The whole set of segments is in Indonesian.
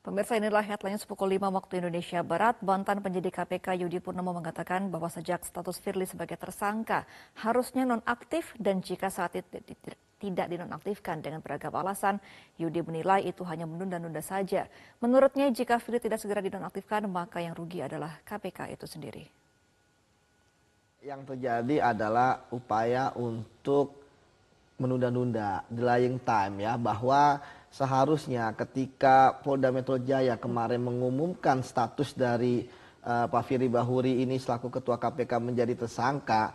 Pemirsa inilah headline pukul 5 waktu Indonesia Barat. Bantan penyidik KPK Yudi Purnomo mengatakan bahwa sejak status Firly sebagai tersangka harusnya nonaktif dan jika saat itu tidak dinonaktifkan dengan beragam alasan, Yudi menilai itu hanya menunda-nunda saja. Menurutnya jika Firly tidak segera dinonaktifkan maka yang rugi adalah KPK itu sendiri. Yang terjadi adalah upaya untuk menunda-nunda, delaying time ya, bahwa seharusnya ketika Polda Metro Jaya kemarin mengumumkan status dari uh, Pak Firly Bahuri ini selaku Ketua KPK menjadi tersangka,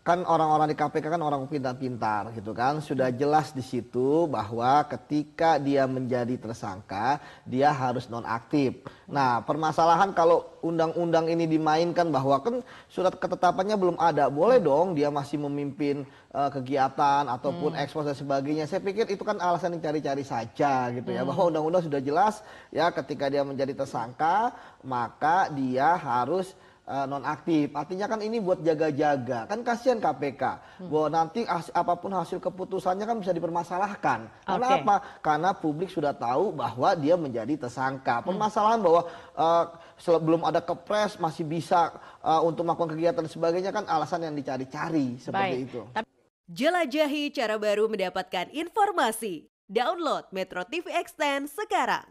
kan orang-orang di KPK kan orang pintar-pintar gitu kan sudah jelas di situ bahwa ketika dia menjadi tersangka dia harus nonaktif. Nah permasalahan kalau undang-undang ini dimainkan bahwa kan surat ketetapannya belum ada boleh dong dia masih memimpin uh, kegiatan ataupun hmm. ekspos dan sebagainya. Saya pikir itu kan alasan yang cari-cari saja gitu ya hmm. bahwa undang-undang sudah jelas ya ketika dia menjadi tersangka maka dia harus uh, nonaktif. Artinya kan ini buat jaga-jaga. Kan kasihan KPK hmm. bahwa nanti apa pun hasil keputusannya kan bisa dipermasalahkan. Karena okay. apa? Karena publik sudah tahu bahwa dia menjadi tersangka. Hmm. Permasalahan bahwa uh, sebelum ada kepres masih bisa uh, untuk melakukan kegiatan dan sebagainya kan alasan yang dicari-cari seperti Baik. itu. Jelajahi cara baru mendapatkan informasi. Download Metro TV Extend sekarang.